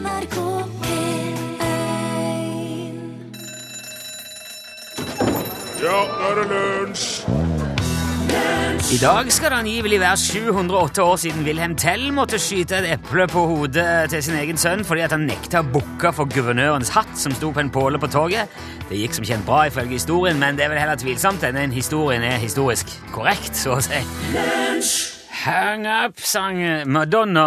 NRK P1 Ja, nå er det lunsj! I dag skal det angivelig være 708 år siden Wilhelm Tell måtte skyte et eple på hodet til sin egen sønn fordi at han nekta å bukke for guvernørens hatt som sto på en påle på toget. Det gikk som kjent bra ifølge historien, men det er vel heller tvilsomt. enn historien er historisk korrekt, så å si. Hang up, sang Madonna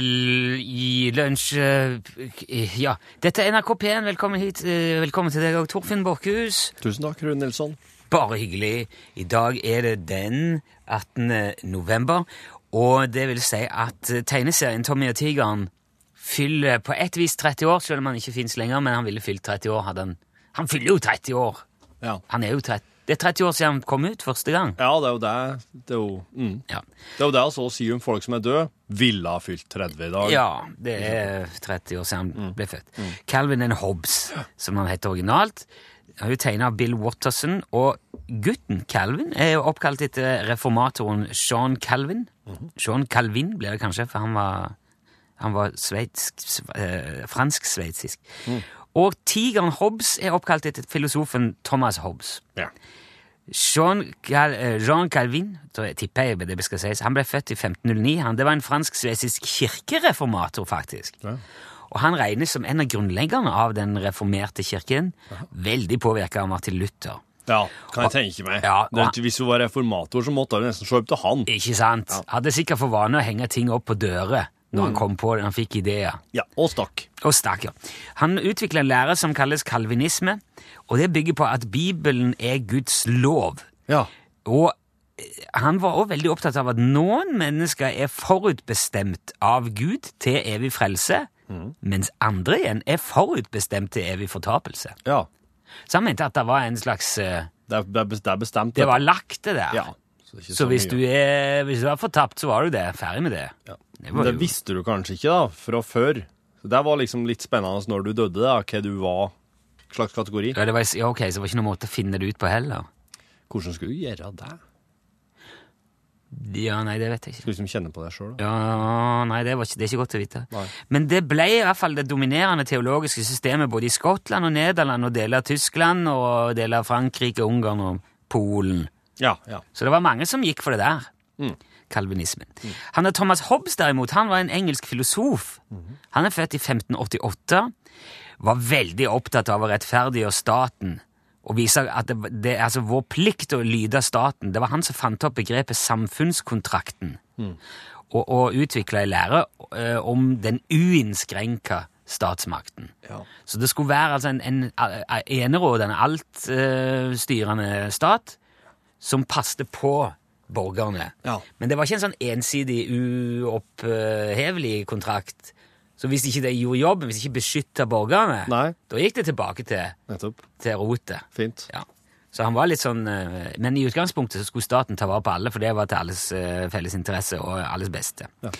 i lunsj eh, Ja, dette er NRK P1. Velkommen hit. eh, Velkommen til deg òg, Torfinn Borchhus. Tusen takk, Rune Nilsson. Bare hyggelig. I dag er det den 18. november, og det vil si at eh, tegneserien Tommy og tigeren fyller på et vis 30 år, selv om han ikke fins lenger, men han ville fylt 30 år. Hadde han. han fyller jo 30 år! Ja. Han er jo 30, det er 30 år siden han kom ut første gang. ja, det er jo det. Det er jo, mm. Ja, det er jo det altså å si om folk som er døde, ville ha fylt 30 i dag. ja det er 30 år siden han ble født. Calvin and Hobbes, som han heter originalt. Han er jo tegnet av Bill Watterson, og gutten Calvin er jo oppkalt etter reformatoren Sean Calvin. Sean Calvin blir det kanskje, for han var, han var eh, fransk-sveitsisk. Og tigeren Hobbes er oppkalt etter filosofen Thomas Hobbes. Ja. Jean, eh, Jean Calvin jeg, tipper jeg det skal sies, han ble født i 1509. Han, det var en fransk-sveitsisk kirkereformator, faktisk. Ja. Og han regnes som en av grunnleggerne av den reformerte kirken. Veldig påvirka av Martin Luther. Ja, kan jeg tenke meg. Ja, det, er- hvis hun var reformator, så måtte hun nesten se opp til han. Ikke sant? Hadde sikkert for vane å henge ting opp på dører når han kom på det, han fikk ideer. Ja, og stakk. Og stakk, ja. Han utvikla en lære som kalles kalvinisme, og det bygger på at Bibelen er Guds lov. Ja. Og eh, han var også veldig opptatt av at noen mennesker er forutbestemt av Gud til evig frelse, mens andre igjen er forutbestemt til evig fortapelse. Ja. Så han mente at det var en slags eh, det er bestemt. Det var lagt, det der. Ja. Så, det er ikke Så hvis mye. du, er, hvis du er fortapt, så var du det. Ferdig med det. ja. Det Men det jo- visste du kanskje ikke da, fra før. Så det var liksom litt spennende når du døde, da, hva du var, slags kategori. Ja, det var, ja, ok, så det var ikke noen måte å finne det ut på heller. Hvordan skulle du gjøre det? Ja, nei, det vet jeg ikke. Skal du liksom kjenne på deg selv da? Ja, nei, det, var ikke, det er ikke godt å vite. Nei. Men det ble i hvert fall det dominerende teologiske systemet både i Skottland og Nederland og deler av Tyskland og deler av Frankrike, Ungarn og Polen. Ja, ja. Så det var mange som gikk for det der. Kalvinismen. Han er Thomas Hobbes, derimot, han var en engelsk filosof. Han er født i 1588, var veldig opptatt av å rettferdiggjøre staten og vise at det, det er altså vår plikt å lyde staten. Det var han som fant opp begrepet samfunnskontrakten og, og utvikla en lære uh, om den uinnskrenka statsmakten. Ja. Så det skulle være altså en, en, en enerådende, altstyrende stat som passte på borgerne. Ja. Men det var ikke en sånn ensidig, uopphevelig kontrakt. Så hvis ikke det gjorde jobben, hvis ikke beskytta borgerne, Nei. da gikk det tilbake til, til rotet. Fint. Ja. Så han var litt sånn eh, Men i utgangspunktet så skulle staten ta vare på alle, for det var til alles eh, felles interesse og alles beste. Ja.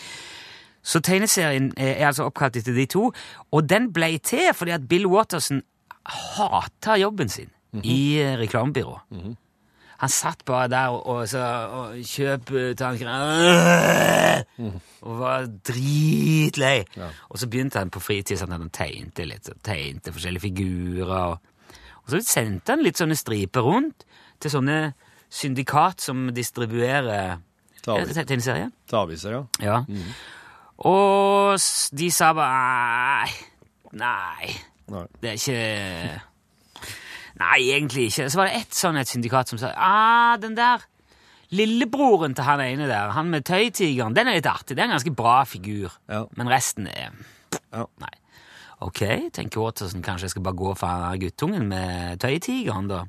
Så tegneserien er er altså oppkalt etter de to, og den ble til fordi at Bill Watterson hata jobben sin i eh, reklamebyrå. Han satt bare der og, og, så, og kjøp tanker Og var dritlei. Og så begynte han på fritid sånn at han tegnte litt, tegnte forskjellige figurer. Og, og så sendte han litt sånne striper rundt til sånne syndikat som distribuerer eh, tegneserier. Aviser, ja. Ja. Og de sa bare nei, Nei. det er ikke Nei, egentlig ikke. Så var det ett sånn et syndikat som sa ah, den der lillebroren til han ene der, han med tøytigeren, den er litt artig. Det er en ganske bra figur. Ja. Men resten er Ja. Nei. Ok, tenker Watterson, kanskje jeg skal bare gå for guttungen med tøytigeren, da.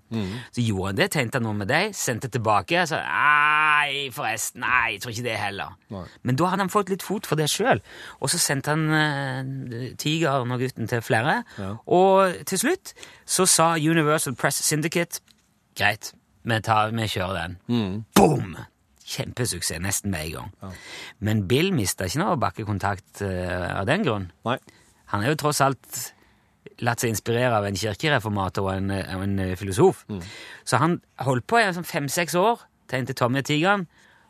Så gjorde han det, tenkte han noe med deg, sendte tilbake, og sa nei, forresten, nei, jeg tror ikke det heller. Nei. Men da hadde han fått litt fot for det sjøl, og så sendte han uh, tigeren og gutten til flere. Ja. Og til slutt så sa Universal Press Syndicate greit, vi, tar, vi kjører den. Boom! Kjempesuksess nesten med en gang. Men Bill mista ikke noe bakkekontakt uh, av den grunn. Nei. Han er jo tross alt latt seg inspirere av en kirkereformator og en, en filosof. filosof. Så han holdt på i sånn fem-seks år, tegnte Tommy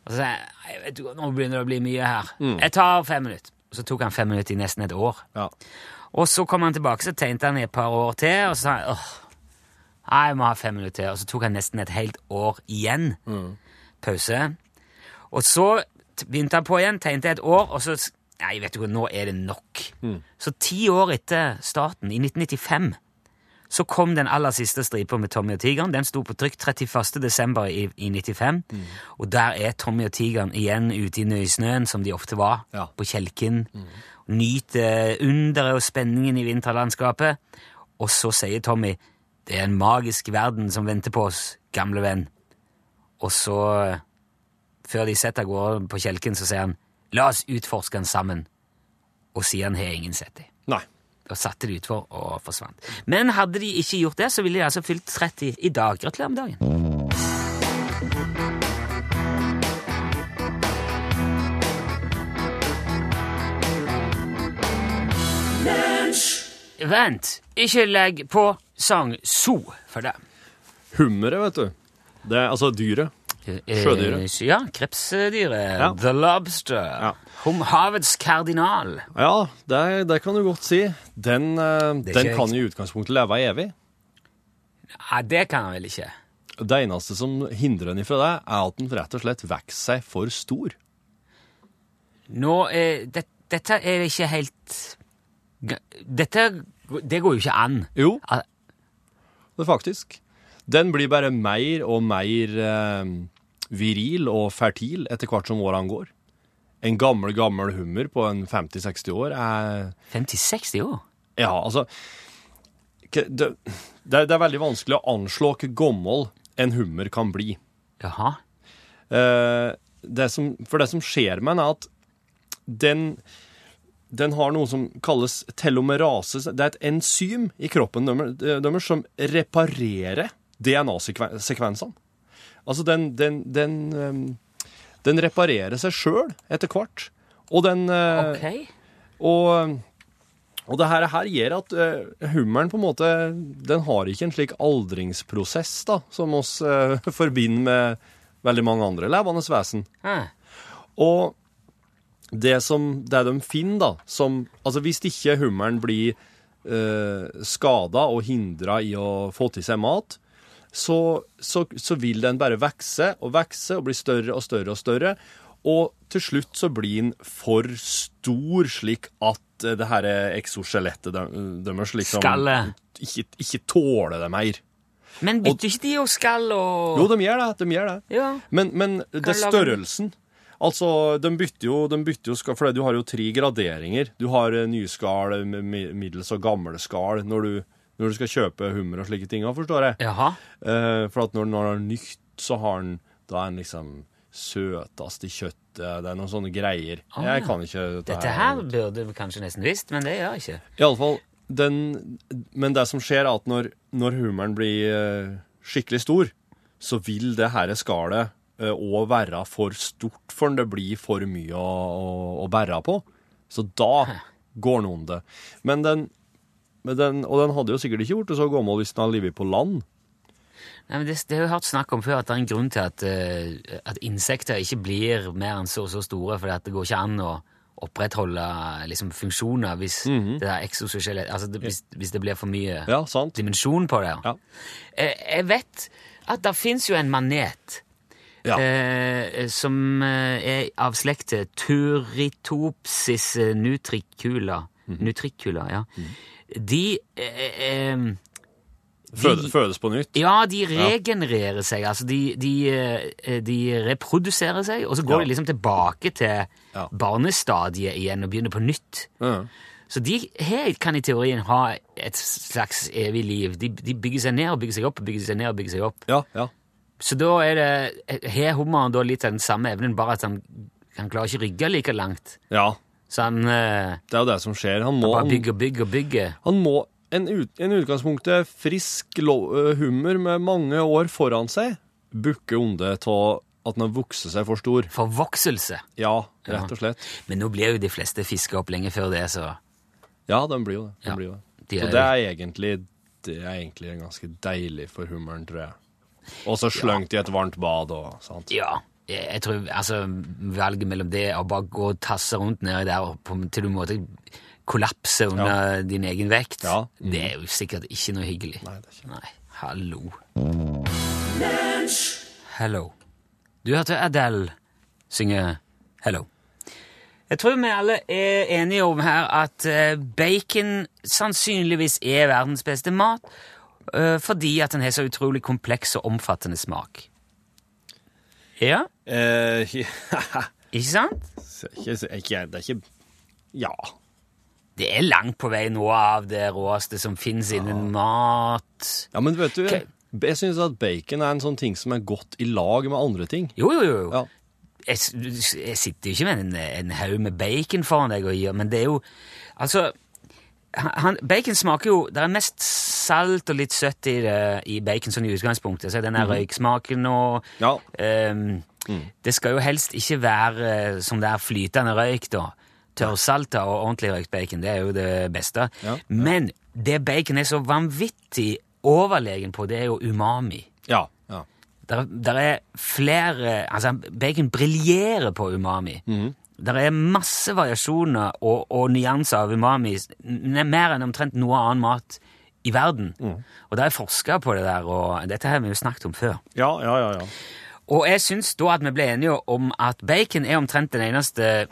og så sa jeg vet du, nå begynner det å bli mye her. Jeg tar fem minutter. og så tok han fem minutter i nesten et år. Ja. Og så kom han tilbake, så tegnte han i et par år til, og så sa han åh, nei, jeg må ha fem minutter til. Og så tok han nesten et helt år igjen. Pause. Og så begynte han på igjen, tegnte et år, og så Nei, vet du hva, nå er det nok. Så ti år etter starten, i 1995, så kom den aller siste stripa med Tommy og tigeren. Den sto på trykk 31. desember i, i 95. Og der er Tommy og tigeren igjen ute i nøysnøen, som de ofte var, Ja. på kjelken. Nyter underet og spenningen i vinterlandskapet. Og så sier Tommy det er en magisk verden som venter på oss, gamle venn. Og så, før de setter av gårde på kjelken, så sier han la oss utforske den sammen. Og siden har ingen sett dem. Nei. Og satte de utfor og forsvant. Men hadde de ikke gjort det, så ville de altså fylt 30 i dag. Gratulerer med dagen. Vent, ikke legg på sang so for det. Hummeret, vet du. Det er altså dyret. Sjødyret. Eh, Ja, krepsdyret. Ja. The lobster. Ja. Hum, havets kardinal. Ja, det, det kan du godt si. Den, eh, den ikke kan i utgangspunktet leve evig. Nei, det kan han vel ikke. Det eneste som hindrer den ifra det, er at den rett og slett vokser seg for stor. Nå er det, Dette er ikke helt Dette Det går jo ikke an. Jo, det er faktisk. Den blir bare mer og mer eh, viril og fertil etter hvert som årene går. En gammel, gammel hummer på en 50-60 år er 50-60 år? Ja, altså det, det, er- det er veldig vanskelig å anslå hvor gammel en hummer kan bli. Jaha. Eh, det som, for det som skjer med den, er at den, den har noe som kalles telomerase. Det er et enzym i kroppen deres deres som reparerer DNA-sekvensene. Altså, den, den, den, eh, den reparerer seg sjøl etter hvert. Og den eh, Ok. og, og det her, her gjør at eh, hummeren på en måte Den har ikke en slik aldringsprosess da, som oss uh, forbinder med veldig mange andre levende vesen. Ah. Og det, som, det de finner, da som, altså Hvis ikke hummeren blir uh, skada og hindra i å få til seg mat, så, så, så vil den bare vokse og vokse og bli større og større og større. Og til slutt så blir den for stor, slik at eh, det her eksoskjelettet de- deres liksom Skallet. ikke, ikke tåler det mer. Men bytter ikke de jo skall og Jo, de gjør det. de gjør det. Ja. Men, men det er størrelsen Altså, de bytter jo, de bytter jo skall, for du har jo tre graderinger. Du har eh, nyskall, mi- mi- middels og gamle skall når du, når du skal kjøpe hummer og slike ting, forstår jeg. Jaha. Eh, for at når den har nytt, så har den Da er den liksom søtest i kjøttet. Det er noen sånne greier. Ah, jeg kan ikke Dette her burde du kanskje nesten visst, men det gjør jeg ikke. Iallfall den Men det som skjer, er at når, når hummeren blir eh, skikkelig stor, så vil det her skallet òg være for stort for den. Det blir for mye å, å, å bære på. Så da går den om det. Men den, den Og den hadde jo sikkert ikke blitt så gammel hvis den hadde livet på land. Nei, men det, det har jeg hørt snakk om før, at det er en grunn til at, uh, at insekter ikke blir mer enn så og så store, fordi at det går ikke an å opprettholde liksom, funksjoner hvis det der exoskjelett Altså det, hvis, hvis det blir for mye Ja, sant? dimensjon på det. Ja. Eh, Jeg vet at det fins jo en manet Ja. eh, som eh, er av slekt til Turritopsis nutricula. Nutricula, ja. De eh, eh, Føde, fødes på nytt. ja, de regenererer seg. Altså, de, de, eh, de reproduserer seg, og så går Ja. de liksom tilbake til Ja. barnestadiet igjen og begynner på nytt. Ja. Så de her kan i teorien ha et slags evig liv. De, de bygger seg ned og bygger seg opp og bygger seg ned og bygger seg opp. ja, ja. Så da er det Har hummeren da litt av den samme evnen, bare at han, han klarer ikke rygge like langt? ja. Så han eh, Det er jo det som skjer. Han må, bare han, bygger bygger bygger. Han må en, ut, en utgangspunktet frisk lo, hummer med mange år foran seg bukke onde av at den har vokst seg for stor. Forvokselse. Ja, rett og slett. Men nå blir jo de fleste fiska opp lenge før det, så Ja, den blir jo det. De Ja, blir det. de Så det er egentlig det er egentlig ganske deilig for hummeren, tror jeg. Og så slengt i et varmt bad og sånt. Ja, jeg tror altså, valget mellom det og bare gå og tasse rundt nedi der på, til du måtte kollapse under din egen vekt, Ja. det er jo sikkert ikke noe hyggelig. Nei, det er ikke Nei, hallo. Hello. Du hørte Adele synge Hello. Jeg tror vi alle er enige om her at eh, bacon sannsynligvis er verdens beste mat, eh, fordi at den har så utrolig kompleks og omfattende smak. Ja, Eh, ikke sant? ikke, ikke, det er ikke Ja. Det er langt på vei noe av det råeste som finnes innen mat. Ja, men vet du, K jeg syns at bacon er en sånn ting som er godt i lag med andre ting. Jo, jo, jo. Ja. Jeg, jeg sitter jo ikke med en, en haug med bacon foran deg og gir, men det er jo Altså, han, bacon smaker jo Det er mest salt og litt søtt i, i bacon sånn i utgangspunktet. Så den der røyksmaken og Ja. ehm, Det skal jo helst ikke være eh, som det er flytende røyk, da. Tørrsalta og ordentlig røykt bacon, det er jo det beste. Ja. Men det bacon er så vanvittig overlegen på, det er jo umami. Ja. ja. Der, der er flere Altså, bacon briljerer på umami. Der er masse variasjoner og, og nyanser av umami, mer enn omtrent noe annen mat i verden. Og det er forska på det der, og dette har vi jo snakket om før. Ja, ja, ja. ja. Og jeg syns da at vi ble enige om at bacon er omtrent den eneste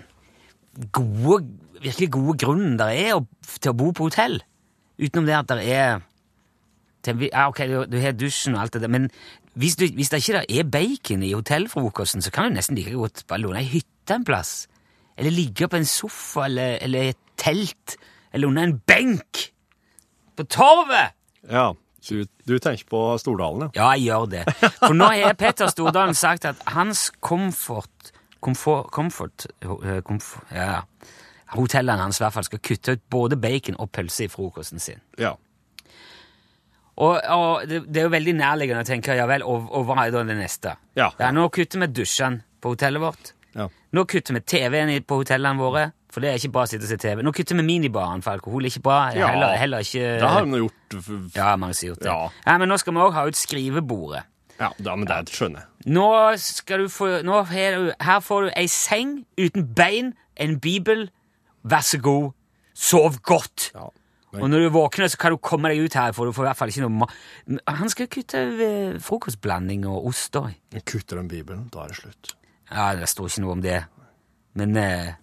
gode, virkelig gode grunnen der er til å bo på hotell. Utenom det at der er til, ja, ok, du, du har dusjen og alt det der, men hvis, du, hvis det ikke er bacon i hotellfrokosten, så kan du nesten like godt bare låne ei hytte en plass. Eller ligge på en sofa eller, eller et telt. Eller under en benk. På torvet! ja. Du, du tenker på Stordalen, ja? Ja, jeg gjør det. For nå har Petter Stordalen sagt at hans komfort, komfort, komfort, komfort ja, Hotellene hans i hvert fall skal kutte ut både bacon og pølse i frokosten sin. Ja. Og, og det, det er jo veldig nærliggende å tenke ja vel, og, og hva er da det neste? Ja. Nå kutter vi dusjene på hotellet vårt. Nå kutter vi TV-en på hotellene våre, for det er ikke bra å sitte og se TV. Nå kutter vi minibaren, for alkohol er ikke bra. Ja. Heller, heller ikke Det har vi gjort Ja, mange har gjort det. Ja. Ja, men nå skal vi òg ha ut skrivebordet. Ja, da, men det skjønner jeg. Nå skal du få nå her, Her får du ei seng uten bein, en bibel. Vær så god, sov godt. Ja. Og når du våkner, så kan du komme deg ut her, for du får i hvert fall ikke noe Han skal kutte eh, frokostblanding og ost. Men Kutter den Bibelen, da er det slutt. Ja, det står ikke noe om det. Men eh,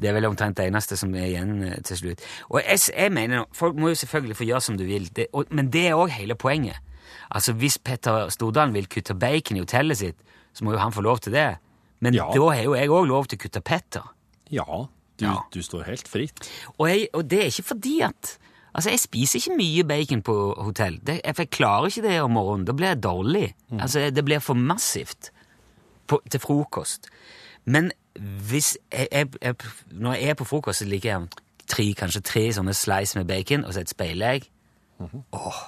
det er vel omtrent det eneste som er igjen eh, til slutt. Og jeg, jeg mener, Folk må jo selvfølgelig få gjøre som du vil, det, og, men det er òg hele poenget. Altså, Hvis Petter Stordalen vil kutte bacon i hotellet sitt, så må jo han få lov til det. Men Ja. da har jo jeg òg lov til å kutte Petter. Ja, du, Ja. du står helt fritt. Og, jeg, og det er ikke fordi at Altså, jeg spiser ikke mye bacon på hotell. Det, jeg, for jeg klarer ikke det om morgenen. Da blir jeg dårlig. Altså, det blir for massivt på, til frokost. Men hvis jeg, jeg, jeg, når jeg er på frokost, så liker jeg tre, kanskje tre sånne slice med bacon og så et speilegg. Åh,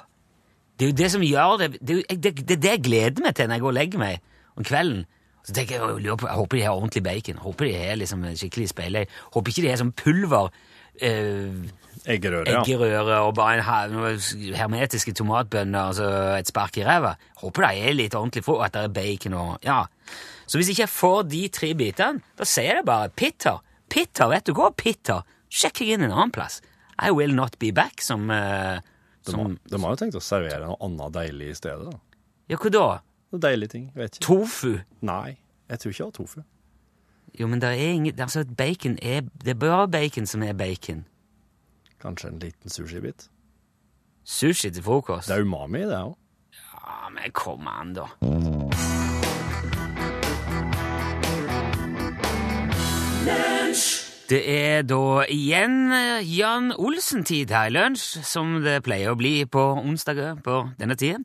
det er jo det som gjør det Det er det, det, det jeg gleder meg til når jeg går og legger meg om kvelden. Så tenker Jeg jeg, på, jeg håper de har ordentlig bacon. Håper de har liksom en skikkelig speilegg. Håper ikke de har sånn pulver. eh, Eggerøre, ja. eggerøre og bare en hermetiske tomatbønner og så et spark i ræva. Håper det er litt ordentlig få, at det er bacon og Ja. Så hvis ikke jeg får de tre bitene, da sier jeg bare Pitter. Pitter, vet du hva? Pitter. Sjekk deg inn en annen plass. I will not be back, som, uh, De, som har, de har jo tenkt å servere noe annet deilig i stedet. da. Ja, hva da? Noe deilig ting, vet ikke. Tofu? Nei, jeg tror ikke jeg har tofu. Jo, men det er ingen Altså, bacon er Det er bare bacon som er bacon. Kanskje en liten sushibit. Sushi til frokost? Det er umami, det òg. Ja, men kom an, da. Det er da igjen eh, Jan Olsen-tid her i lunsj, som det pleier å bli på onsdager på denne tida.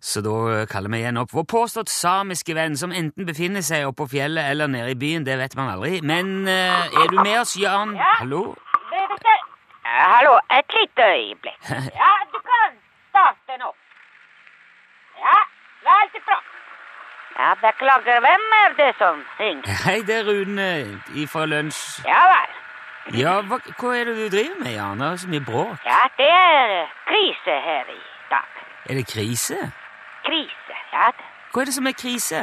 Så da kaller vi igjen opp vår påstått samiske venn, som enten befinner seg oppe på fjellet eller nede i byen, det vet man aldri. Men eh, er du med oss, Jan? Hallo? Hallo, et lite øyeblikk. Ja, du kan starte nå. Ja, veldig bra. Ja, beklager, hvem er det som ringer? Hei, det er Rune ifra lunsj. Ja vel. Ja, hva, hva er det du driver med, Jan? Det er så mye bråk. Ja, det er eh, krise her i dag. Er det krise? Krise, ja. Hva er det som er krise?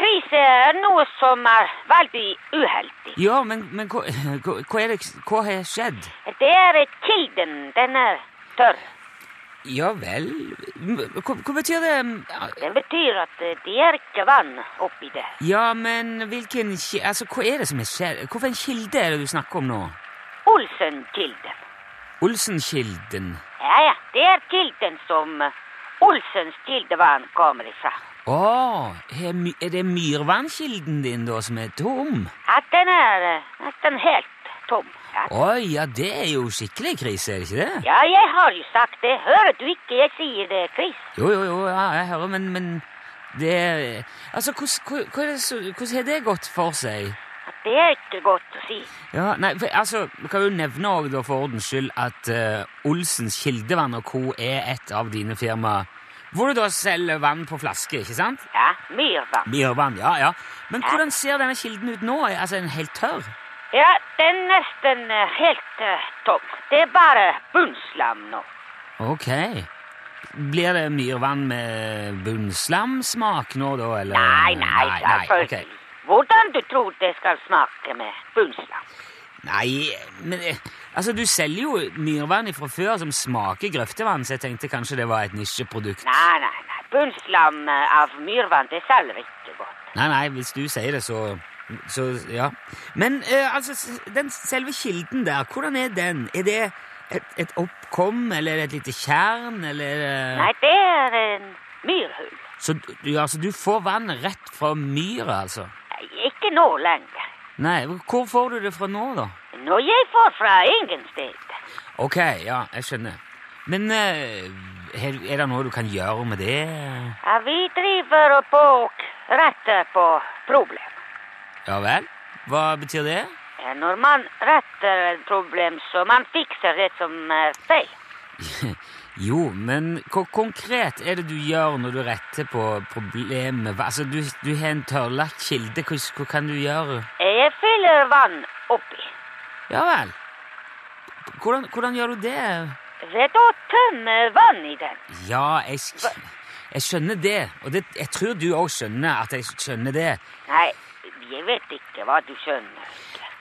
Krise er noe som er veldig uheldig. Ja, men, men hva, hva, det Hva har skjedd? Det er kilden. Den er tørr. Ja vel Hva, hva betyr det? Det betyr at eh, det er ikke vann oppi der. Ja, men hvilken Altså, hva er det som er skjedd? Hvilken kilde er det du snakker om nå? Olsen-kilden. Olsenkilden. Ja, ja. Det er kilden som eh, Olsens kildevann kommer ifra. Å, er er det Myrvannkilden din da som er tom? Ja, den er den nesten helt tom. Ja. Oi, ja, det er jo skikkelig krise, er det ikke det? ja, jeg har jo sagt det. Hører du ikke jeg sier det, Chris? Jo, jo, jo, ja, jeg hører, men, men det Altså, hvordan, er har det gått for seg? Det er ikke godt å si. Ja, nei, for, altså, Vi kan jo nevne også, da, for ordens skyld at uh, Olsens Kildevann og Co. er et av dine firmaer. Hvor du da selger vann på flaske, ikke sant? Ja, myrvann. Myrvann, ja, ja. Men hvordan ser denne kilden ut nå? Altså, Er den helt tørr? Ja, den er nesten eh, helt uh, tom. Det er bare bunnslam nå. Ok. Blir det myrvann med bunnslamsmak nå, da, eller? Nei, nei, selvfølgelig. ok. Hvordan du tror det skal smake med bunnslam? Nei, men eh, altså, du selger jo myrvann fra før som smaker grøftevann, så jeg tenkte kanskje det var et nisjeprodukt. Nei, nei, nei. Bunnslam eh, av myrvann, det selger ikke godt. Nei, nei, hvis du sier det, så, så ja. Men eh, altså, den selve kilden der, hvordan er den? Er det et, et oppkom, eller er det et lite tjern, eller eh, Nei, det er en myrhull. Så du, altså, du får vannet rett fra myra, altså? Ikke nå lenger. Nei, hvor får du det fra nå, da? Nå jeg får fra ingen sted. Ok, ja, jeg skjønner. Men eh, er det noe du kan gjøre med det? Ja, vi driver på og retter på problem. Ja vel? Hva betyr det? Ja, Når man retter et problem, så man fikser det som er feil. Jo, men hva konkret er det du gjør når du retter på problemet? Altså, du, du har en tørrlagt kilde. Hva, hva kan du gjøre? Jeg fyller vann oppi. Ja vel. Hvordan, hvordan gjør du det? Ved å tømme vann i den. Ja, jeg, jeg skjønner det. Og det, jeg tror du òg skjønner at jeg skjønner det. Nei, jeg vet ikke hva du skjønner.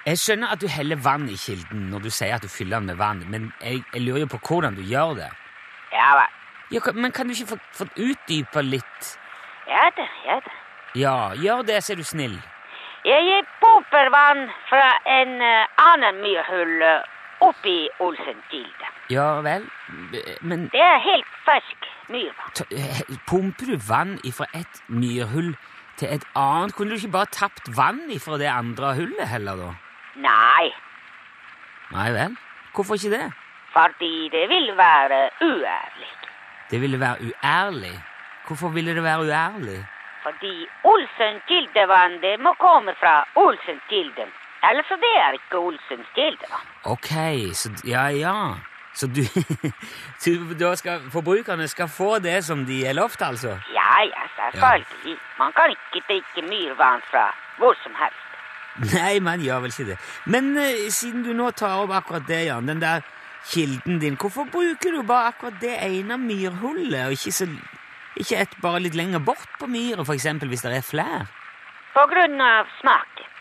Jeg skjønner at du heller vann i kilden når du sier at du fyller den med vann, men jeg, jeg lurer jo på hvordan du gjør det. Ja vel. Ja, men kan du ikke få, få utdype litt? Ja da, ja da. Ja, gjør det, så er du snill. Jeg pumper vann fra en uh, annen myrhull eh, oppi Olsenkilden. Ja vel, men Det er helt fersk myrvann. pumper du vann ifra et myrhull til et annet? Kunne du ikke bare tapt vann ifra det andre hullet heller, da? Nei, Nei vel? Hvorfor ikke det? Fordi det vil være uærlig. Det ville være uærlig. Hvorfor ville det være uærlig? Fordi Olsen-kildevann, det må komme fra Olsen-kilden. Ellers så det er ikke Olsen-kildevann. Ok, så ja, ja. Så du, du da skal, Forbrukerne skal få det som de er lovt, altså? Ja, ja, selvfølgelig. Man kan ikke drikke myrvann fra hvor som helst. Nei, man gjør vel ikke det. Men uh, siden du nå tar opp akkurat det, Jan, den der kilden din, hvorfor bruker du bare akkurat det ene myrhullet, og ikke, så, ikke et bare litt lenger bort på myra, eksempel, hvis det er flere? På grunn av smaken.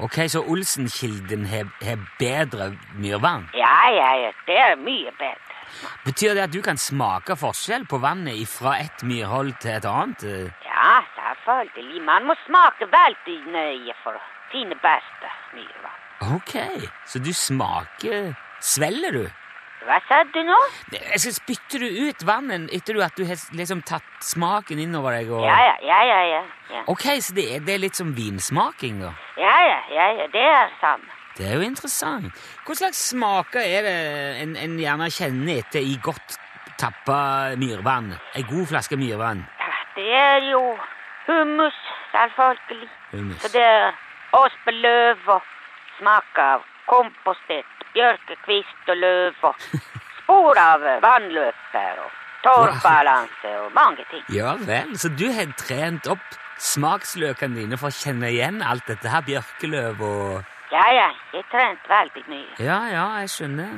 Ok, så Olsenkilden har har bedre myrvann? Ja, ja, ja, det er mye bedre. Betyr det at du kan smake forskjell på vannet fra et myrhold til et annet? Ja, selvfølgelig. Man må smake veldig nøye for å finne beste myrvann. Ok, så du smaker Svelger du? Hva sa du nå? Altså, spytter du ut vannet etter du at du har liksom tatt smaken innover deg? Og... Ja, ja, ja, ja, ja. ja. Ok, så det er, det er litt som vinsmaking, da? Ja, ja, ja, ja, det er samme. Det er jo interessant. Hva slags smaker er det en, en gjerne kjenner etter i godt tappa myrvann? Ei god flaske myrvann? Det er jo hummus, selvfølgelig. Hummus. Så det er ospeløv og smak av kompostert bjørkekvist og løv og spor av vannløper og torvbalanse og mange ting. Ja vel, så du har trent opp smaksløkene dine for å kjenne igjen alt dette her, bjørkeløv og Ja, ja, jeg trent veldig mye. Ja, ja, jeg skjønner.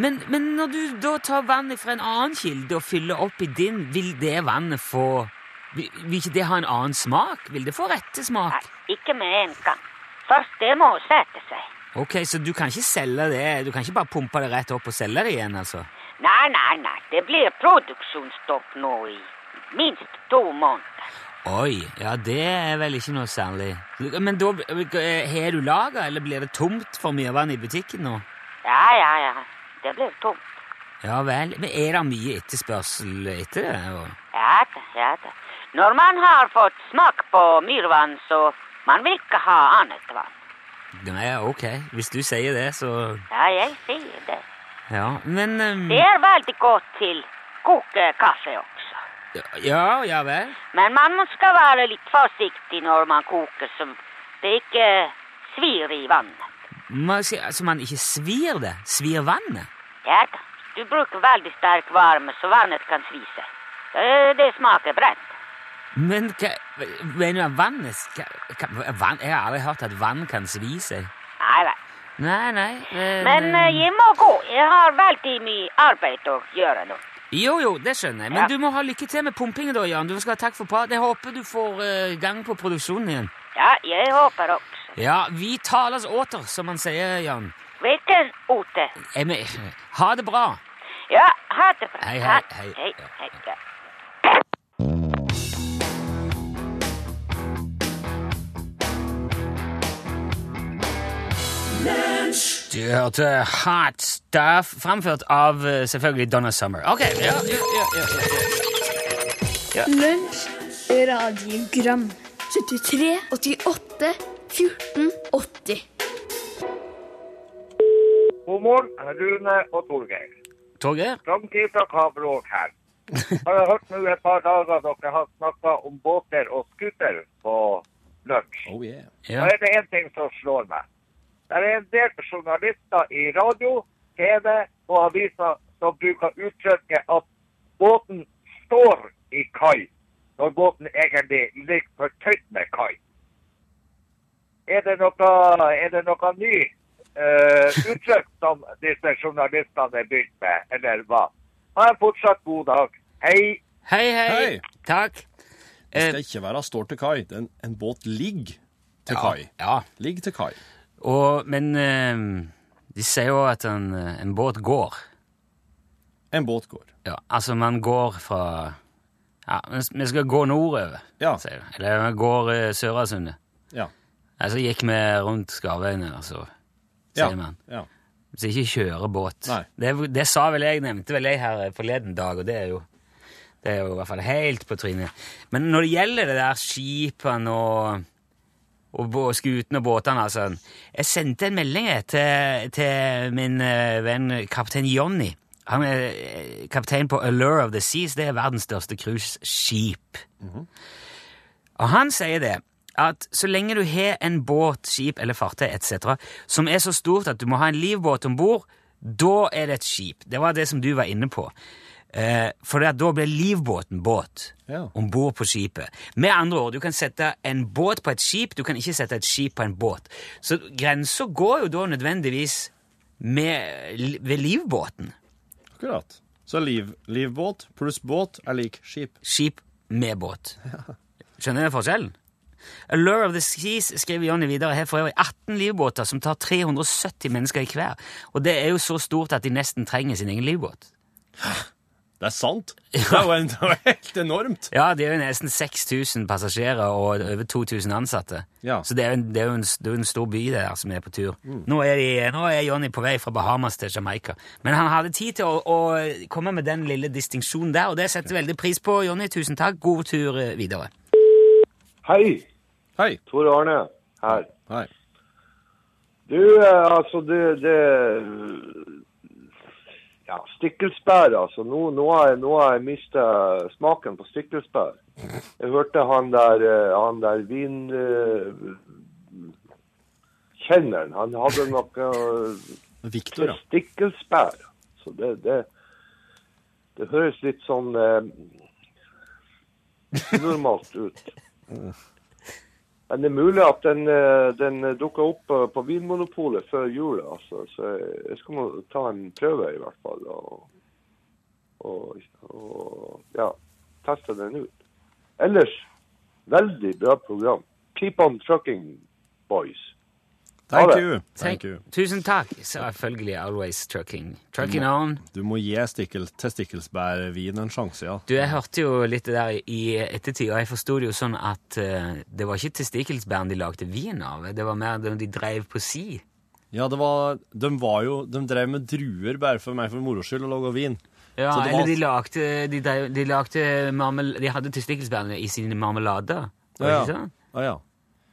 Men, men når du da tar vannet fra en annen kilde og fyller opp i din, vil det vannet få Vil, vil ikke det ha en annen smak? Vil det få rette smak? Nei, ikke med en gang. Først det må sette seg. Ok, Så du kan ikke selge det? Du kan ikke bare pumpe det rett opp og selge det igjen, altså? Nei, nei, nei. Det blir produksjonsstopp nå i minst to måneder. Oi, ja det er vel ikke noe særlig. Men da har du lager, eller blir det tomt for mye vann i butikken nå? Ja, ja, ja. Det blir tomt. Ja vel. Men er det mye etterspørsel etter det? og- Ja da, ja da. Når man har fått smak på myrvann, så man vil ikke ha annet vann. Nei, ok. Hvis du sier det, så Ja, jeg sier det. Ja, men um... Det er veldig godt til kokekaffe også. Ja, ja vel. Men man skal være litt forsiktig når man koker, så det ikke svir i vannet. Man, sier- altså man ikke svir det? Svir vannet? Ja da. Du bruker veldig sterk varme, så vannet kan svi seg. Det, det smaker brent. Men hva Mener du vannet vann, Jeg har aldri hørt at vann kan svi seg. Nei, nei. Nei, nei. eh, Men eh, jeg må gå. Jeg har veldig mye arbeid å gjøre nå. Jo, jo, det skjønner jeg. Men Ja. du må ha lykke til med pumpingen, da, Jan. Du skal ha takk for praten. Jeg håper du får eh, gang på produksjonen igjen. Ja, jeg håper også. Ja, vi tales åter, som man sier, Jan. Hvilken ote? Jeg men, ha det bra. Ja, ha det bra. Hei, hei, hei. hei, hei, Du hørte Hot Stuff, framført av eh, selvfølgelig Donna Summer. Ok, ja, ja, ja, ja. Lunsj, radiogram 73, 88, 14, 80 God morgen, Rune og Torgeir. Torgeir? Framtid fra Kabelåk her. Har jeg hørt nå et par dager dere har snakka om båter og scooter på lunsj. Oh yeah. yeah. Da er det én ting som slår meg. Det er en del journalister i radio, TV og aviser som bruker uttrykket at båten står i kai, når båten egentlig ligger fortøyd med kai. Er det noe, er det noe ny uh, uttrykk som disse journalistene er begynt med, eller hva? Ha en fortsatt god dag. Hei. Hei, hei. Hei. Takk. Det Eh, skal ikke være står til kai. En, en båt ligger til ja, ja. Ligger til kai. Og, men eh, de sier jo at en, eh, en båt går. En båt går. Ja, altså man går fra Ja, vi skal gå nordover, Ja. sier de. Eller vi går uh, Sørasundet. Ja. Altså gikk vi rundt Skarveiene, Ja. sier man. ja. Så ikke kjøre båt. Det, det sa vel jeg, nevnte vel jeg her forleden dag, og det er jo det er jo i hvert fall helt på trynet. Men når det gjelder det der skipene og, og bå- skutene og båtene, altså Jeg sendte en melding til, til min eh, venn kaptein Jonny. Han er eh, kaptein på Allure of the Seas. Det er verdens største cruiseskip. Og han sier det at så lenge du har en båt, skip eller fartøy etc. som er så stort at du må ha en livbåt om bord, da er det et skip. Det var det som du var inne på. Eh, for da blir livbåten båt Ja. om bord på skipet. Med andre ord, du kan sette en båt på et skip, du kan ikke sette et skip på en båt. Så grensa går jo da nødvendigvis med, ved livbåten. Akkurat. Så liv, livbåt pluss båt er lik skip. skip med båt. Skjønner du forskjellen? Allure of the Seas skriver Johnny videre har for øvrig 18 livbåter som tar 370 mennesker i hver. Og det er jo så stort at de nesten trenger sin egen livbåt. Det er sant. Det er jo, en, det er jo helt enormt. Ja, det er jo nesten 6000 passasjerer og over 2000 ansatte. Ja. Så det er, jo en, det, er jo en, det er en stor by der som er på tur. Nå, er de, nå er Johnny på vei fra Bahamas til Jamaica. Men han hadde tid til å, å komme med den lille distinksjonen der, og det setter veldig pris på. Johnny, tusen takk. God tur eh, videre. Hei, Hei. Tor Arne her. Hei. Du, eh, altså det, det Ja, stikkelsbær, altså. Nå, nå har jeg, nå har jeg mista smaken på stikkelsbær. Jeg hørte han der, eh, han der vin... eh, Kjenneren, han hadde noe Victor, ja. stikkelsbær. Så det, det, det høres litt sånn eh, normalt ut. Men det er mulig at den, eh, den dukker opp eh, på Vinmonopolet før jul. Altså. Så jeg- skal må ta en prøve, i hvert fall. Og, og, og ja, teste den ut. ellers, veldig bra program. Keep on trucking, boys. Thank you. Thank you. Tusen takk. Selvfølgelig Always Trucking. Trucking on. Du må gi stikkel, testikkelsbærvin en sjanse, ja. Du, Jeg hørte jo litt det der i ettertid, og jeg forsto det jo sånn at uh, det var ikke testikkelsbæren de lagde vin av, det var mer det de drev på si. Ja, det var, de var jo, de drev med druer bare for meg for moro skyld og laga vin. Ja, Så det eller var- de lagde, de, drev, de lagde marmel, De hadde testikkelsbærene i sine marmelader. Var det Ja, ikke sånn? Ja, ja.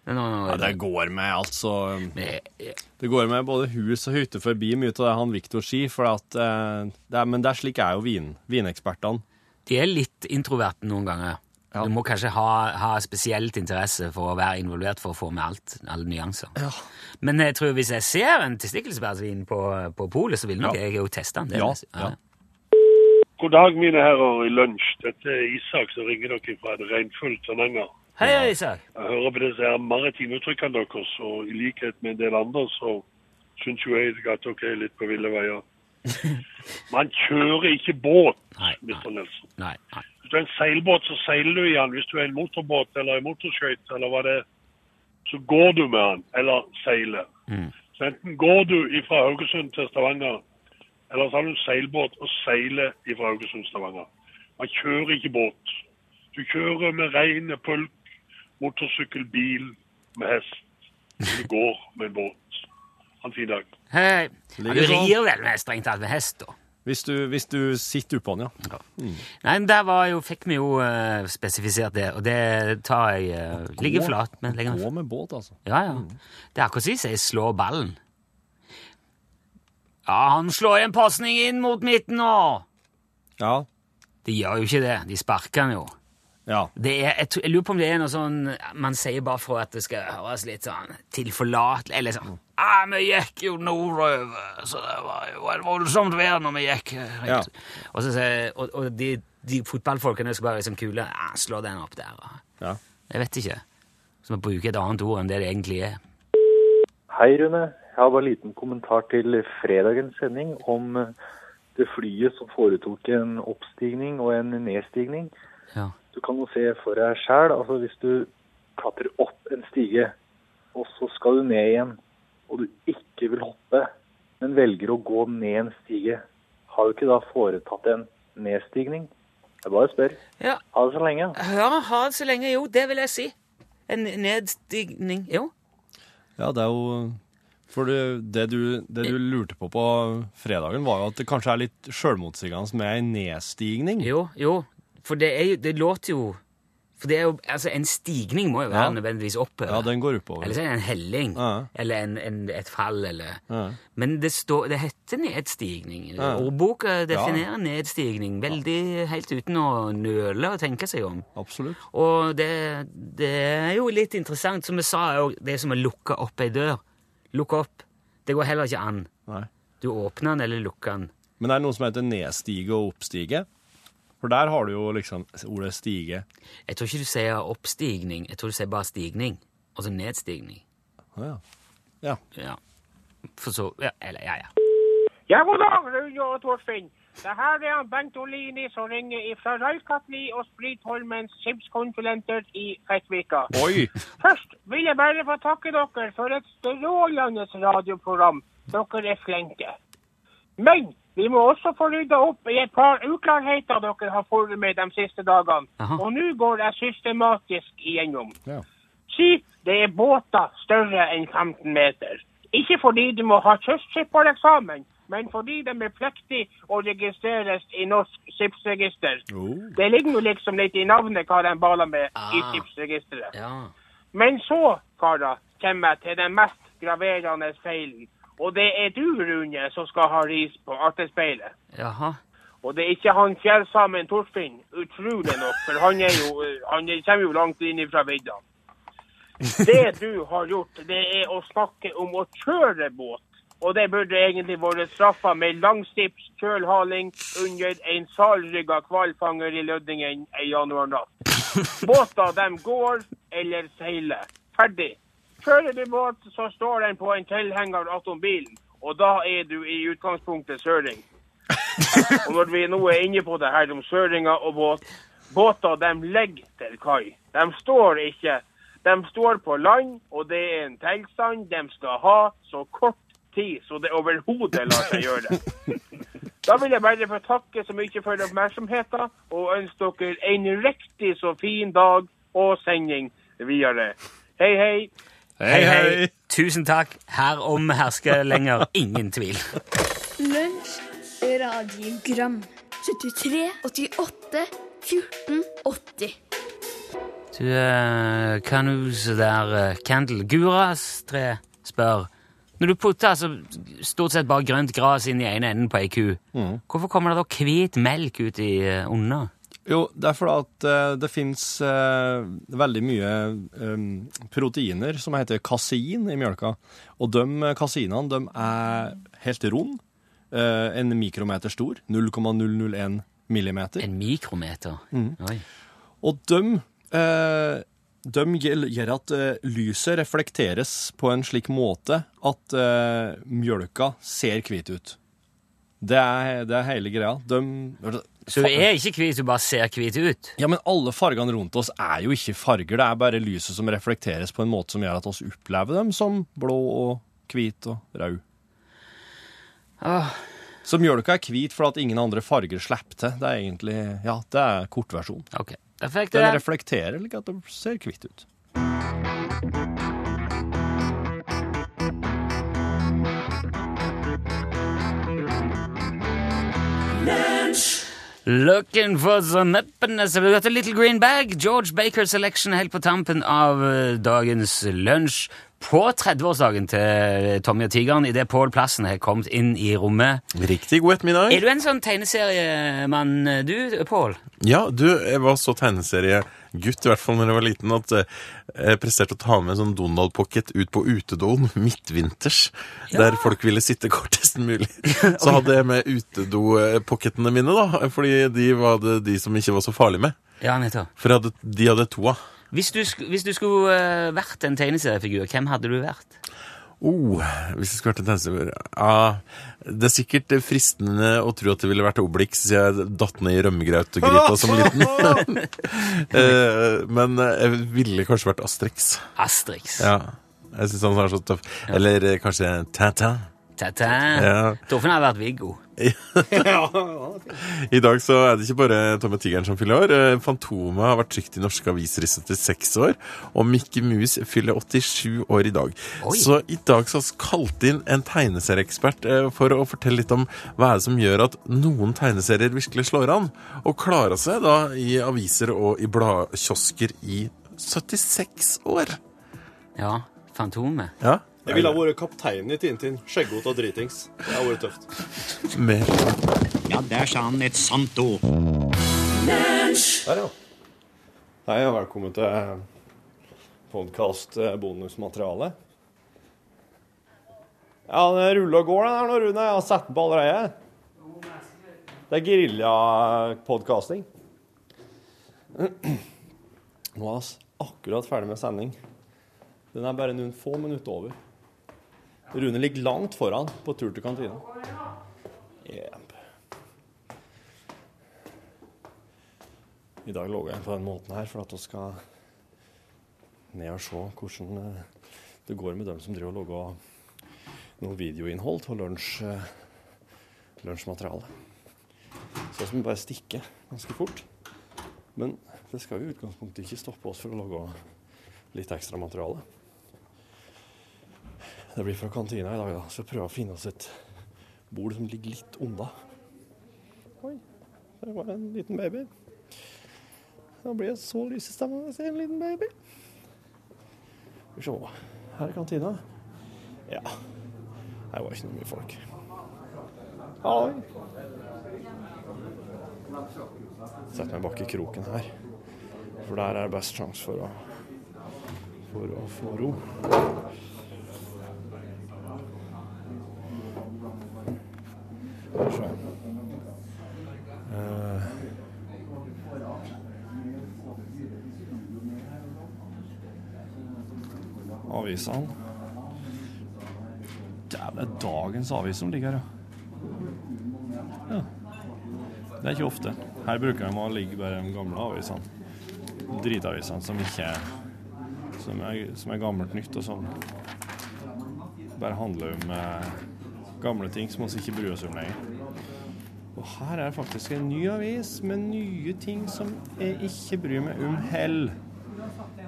Ja, det går med altså Det går med både hus og hytte forbi mye av det han Viktor sier, for at eh, det er, Men det er slik er jo vin, vinekspertene. De er litt introverte noen ganger. Du må kanskje ha, ha spesielt interesse for å være involvert for å få med alt, alle nyanser. Men jeg tror hvis jeg ser en testikkelsbærsvin på, på polet, så vil nok Ja. jeg jo teste den. Ja, ja. God dag, mine herrer i lunsj. Dette er Isak som ringer dere fra et regnfullt Stavanger. Hei, Isak. Jeg hører på disse her maritime uttrykkene deres, og i likhet med en del andre så syns jo jeg at dere er litt på ville veier. Man kjører ikke båt, Mr. Nelson. Nei, Hvis du er en seilbåt, så seiler du i den. Hvis du er en motorbåt eller en motorskøyte eller hva det er, så går du med den, eller seiler. Så enten går du fra Haugesund til Stavanger, eller så har du en seilbåt og seiler fra Haugesund til Stavanger. Man kjører ikke båt. Du kjører med reine pulk, motorsykkel, bil, med hest. Du går med en båt. Ha en fin dag. Hei. Ja, du sånn. rir vel med strengt tatt med hest, da? Hvis du, hvis du sitter oppå den, ja. Nei, men der var jo, fikk vi jo uh, spesifisert det, og det tar jeg uh, Ligger flat. Men legger Gå med båt, altså. Ja, ja. Det er akkurat som jeg slår ballen. Ja, han slår en pasning inn mot midten nå! Ja. De gjør jo ikke det. De sparker han jo. Ja. Det er, jeg, jeg lurer på om det er noe sånn man sier bare for at det skal høres litt sånn tilforlatelig Eller sånn ah, 'Vi gikk jo nordover, så det var jo et voldsomt vær når vi gikk.' Ja. Og, så, og, og de, de fotballfolkene skal bare liksom kule. Ah, 'Slå den opp der.' Ja. Jeg vet ikke. Så vi bruker et annet ord enn det det egentlig er. Hei, Rune. Jeg har bare en liten kommentar til fredagens sending om eh, det flyet som foretok en oppstigning og en nedstigning. Ja. Du kan jo se for deg sjæl, altså hvis du klatrer opp en stige, og så skal du ned igjen, og du ikke vil hoppe, men velger å gå ned en stige, har du ikke da foretatt en nedstigning? Jeg bare spør. Ja. Ha det så lenge. Ja, ha det så lenge, jo. Det vil jeg si. En nedstigning. Jo. Ja, det er jo For det, det, du, det du lurte på på fredagen, var jo at det kanskje er litt sjølmotsigende med ei nedstigning. Jo, jo. For det, er det låter jo For det er jo, altså En stigning må jo være Ja. nødvendigvis oppover. Ja, den går oppover. Eller så er det en helling. Ja. Eller en, en, et fall, eller Ja. Men det, står, det heter nedstigning. Ja. Ordboka definerer nedstigning veldig helt uten å nøle og tenke seg om. Absolutt. Og det, det er jo litt interessant, som vi sa, er jo det er som å lukke opp ei dør. Lukke opp. Det går heller ikke an. Nei. Du åpner den eller lukker den. Men det er noe som heter nedstige og oppstige. For der har du jo liksom ordet stige. Jeg tror ikke du sier oppstigning, jeg tror du sier bare stigning. Altså nedstigning. Å ja. Ja. Ja. For så ja, Eller, ja, ja. Ja, god dag, Rune og Torfinn. Det her er han Bengt Olini som ringer fra Røykatli og Spritholmens skipskonsulenter i Fettvika. Oi! Først vil jeg bare få takke dere for et strålende radioprogram. Dere er flinke. Men vi må også få rydda opp i et par uklarheter dere har fått med de siste dagene. Aha. Og nå går jeg systematisk igjennom. Ja. Si det er båter større enn 15 meter. Ikke fordi du må ha kystskippereksamen, men fordi de er pliktig å registreres i Norsk skipsregister. Det ligger jo liksom litt i navnet hva de baler med i Ah. skipsregisteret. Ja. Men så, karer, kommer jeg til den mest graverende feilen. Og det er du, Rune, som skal ha ris på artespeilet. Jaha. Og det er ikke han fjellsamen Torfinn, utrolig nok, for han, er jo, eh, han kommer jo langt inn fra vidda. Det du har gjort, det er å snakke om å kjøre båt. Og det burde egentlig vært straffa med langstips kjølhaling under en salrygga hvalfanger i Lødingen en januarnatt. Båter, de går eller seiler. Ferdig. Kjører du båt, så står den på en tilhenger attom bilen. Og da er du i utgangspunktet søring. Og når vi nå er inne på det her om søringa og båt, båter de ligger til kai. De står ikke. De står på land, og det er en tilstand de skal ha så kort tid så det overhodet lar seg gjøre. Da vil jeg bare få takke så mye for oppmerksomheten, og ønske dere en riktig så fin dag og sending videre. Hei, hei. Hei, hei. Tusen takk. Herom hersker lenger ingen tvil. Lunsj, radiogram 73, 88, 14, 80 Du, uh, så der, uh, Guras-tre spør Når du putter altså, stort sett bare grønt gras inn i ene enden på ei ku, hvorfor kommer det da hvit melk ut i uh, under? Jo, det er fordi at eh, det fins veldig mye eh, proteiner som heter kasein i mjølka. Og de eh, kaseinene de er helt rund, eh, en mikrometer stor, 0,001 millimeter. En mikrometer? Mm. Oi. Og de, eh, de gjør at eh, lyset reflekteres på en slik måte at eh, mjølka ser hvit ut. Det er, det er hele greia. De, Så du er ikke hvit, du bare ser hvit ut? Ja, men alle fargene rundt oss er jo ikke farger. Det er bare lyset som reflekteres på en måte som gjør at oss opplever dem som blå og hvit og rød. Ah. Så mjølka er hvit for at ingen andre farger slipper til. Det er egentlig, ja, det er kortversjon. Ok, da fikk du Den reflekterer like at det ser hvitt ut. Looking for some happiness. Vi got a little green bag. George Baker Selection helt på tampen av eh, dagens lunsj. På 30-årsdagen til Tommy og Tigeren, idet Pål Plassen har kommet inn i rommet. Riktig god ettermiddag. Er du en sånn tegneseriemann, du, Pål? Ja, du, jeg var så tegneseriegutt, i hvert fall når jeg var liten, at eh, jeg presterte å ta med en sånn Donald Pocket ut på utedoen midtvinters, der folk ville sitte kortest mulig. Så hadde jeg med utedopocketene mine, da, fordi de var det de som ikke var så farlige med. Ja, nettopp. For hadde, de hadde to av. Hvis hvis du skulle eh, vært en tegneseriefigur, hvem hadde du vært? Oh, hvis jeg skulle vært en tegneseriefigur ja, Det er sikkert fristende å tro at det ville vært Obelix, siden jeg datt ned i rømmegrautgryta som liten. Eh, Men jeg ville kanskje vært Asterix. Asterix. Ja. Jeg syns han er så tøff. Eller eh, kanskje Tintin. Ta-ta. Ja. Torfinn hadde vært Viggo. I dag så er det ikke bare Tom og Tigeren som fyller år. Eh, Fantomet har vært trykt i norske aviser i 76 år, og Mickey Mus fyller 87 år i dag. Oi. Så i dag så har vi kalt inn en tegneserieekspert eh, for å fortelle litt om hva er det som gjør at noen tegneserier virkelig slår an, og klarer seg da i aviser og i bladkiosker i 76 år. Ja, Fantomet. Ja. Jeg ville ha vært kaptein i Tintin. Skjeggete og dritings. Det hadde vært tøft. Mer. Ja, der sa han et sant ord. Der, ja. Hei, og velkommen til podkast bonusmateriale. Ja, det ruller og går, den her nå, Rune. Jeg har sett den på allerede. Det er geriljapodkasting. Nå er vi akkurat ferdig med sending. Den er bare noen få minutter over. Rune ligger langt foran på tur til kantina. Yep. I dag lå jeg på den måten her for at vi skal ned og se hvordan eh, det går med dem som driver og lager noe videoinnhold til lunsj, eh, lunsjmateriale. Så vi bare stikke ganske fort. Men det skal jo i utgangspunktet ikke stoppe oss for å lage litt ekstra materiale. Det blir fra kantina i dag, da, så prøve å finne oss et bord som ligger litt unna. Oi, det var en liten baby. Da blir jeg så lysestemma når jeg ser en liten baby. Skal vi se. Her er kantina. Ja. Her var ikke noe mye folk. Hallo! Sett meg bak i kroken her. For der er det best sjanse for å, for å få ro. Se. Eh, avisene. Det er dagens avis som ligger her, ja. Det er ikke ofte. Her bruker de å ligge bare de gamle avisene. Dritavisene som ikke er som er, som er gammelt nytt, og sånn. bare handler om eh, gamle ting som vi ikke bryr oss om lenger. Og her er faktisk en ny avis med nye ting som jeg ikke bryr meg om hell.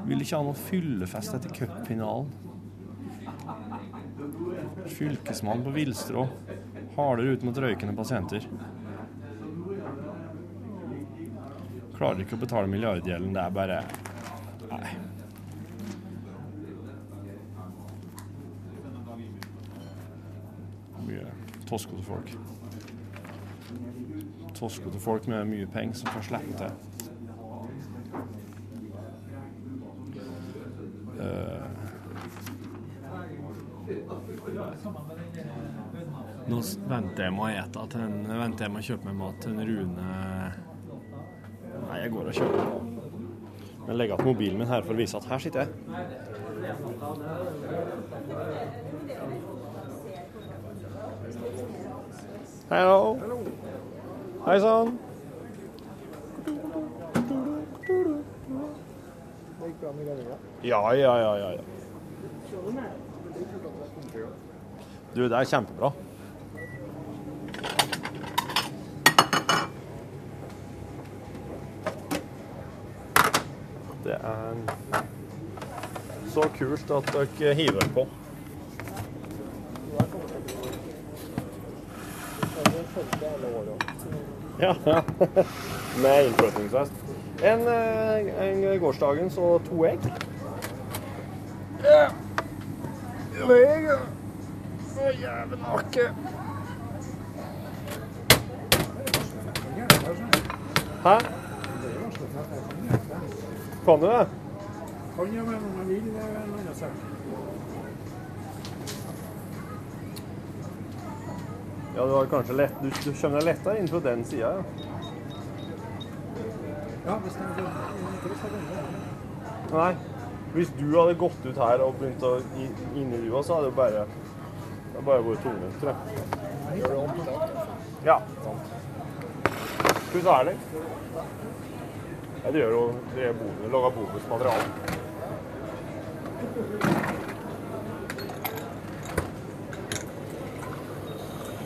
Vil ikke ha noe fyllefest etter cupfinalen. Fylkesmann på villstrå. harder ut mot røykende pasienter. Klarer ikke å betale milliardgjelden. Det er bare Nei. Mye toskete folk. Toskete folk med mye penger som får slippe til. Eh, Nå venter jeg med å ete til en, venter jeg med å kjøpe meg mat til en Rune Nei, jeg går og kjøper. Men legger igjen mobilen min her for å vise at her sitter jeg. Hallo. Hei sann. Ja, ja, ja. ja. Du, det er kjempebra. Det er så kult at dere hiver på. Ja, ja. Med innflyttingsfest. En, eh, en gårsdagens og to egg. Ja. Egg. Å, jævlen nakke. Hæ? Kan du det? Kan jo, men man vil, en annen sak. Ja, du har kanskje lett, du, du skjønner lettere inn på den sida, ja. Ja, hvis det ikke det det. Nei. Hvis du hadde gått ut her og begynt å inn i lua, så hadde det bare det bare vært tungvint, tror jeg. Gjør det om. Ja. sant. Skal vi ta her, eller? Ja, det gjør jo det er bonusmateriale.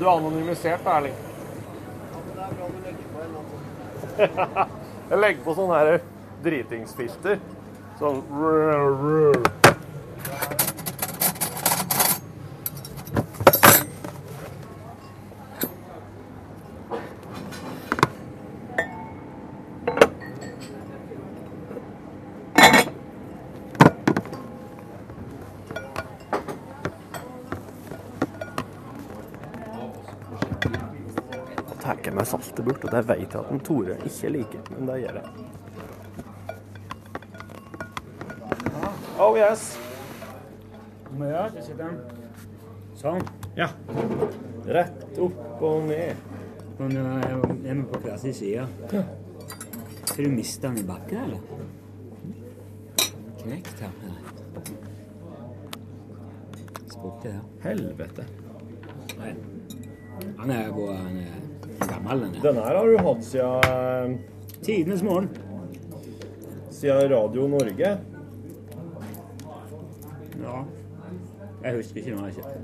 Du er anonymisert, da, Erling. Jeg legger på sånn her dritingsfilter. Sånn saltet jeg vet at en Tore ikke liker, men det gjør jeg. Oh yes. Ja. Sånn. Ja. Rett opp og ned. Men nå er er vi på hver sin side. Skal du miste den i bakken, eller? Knekt her. Sprukket her. Helvete. Nei. Han er, god. han er gammel, den. Denne her har du hatt siden Tidenes morgen. Siden Radio Norge. Ja. Jeg husker ikke når jeg kjøpte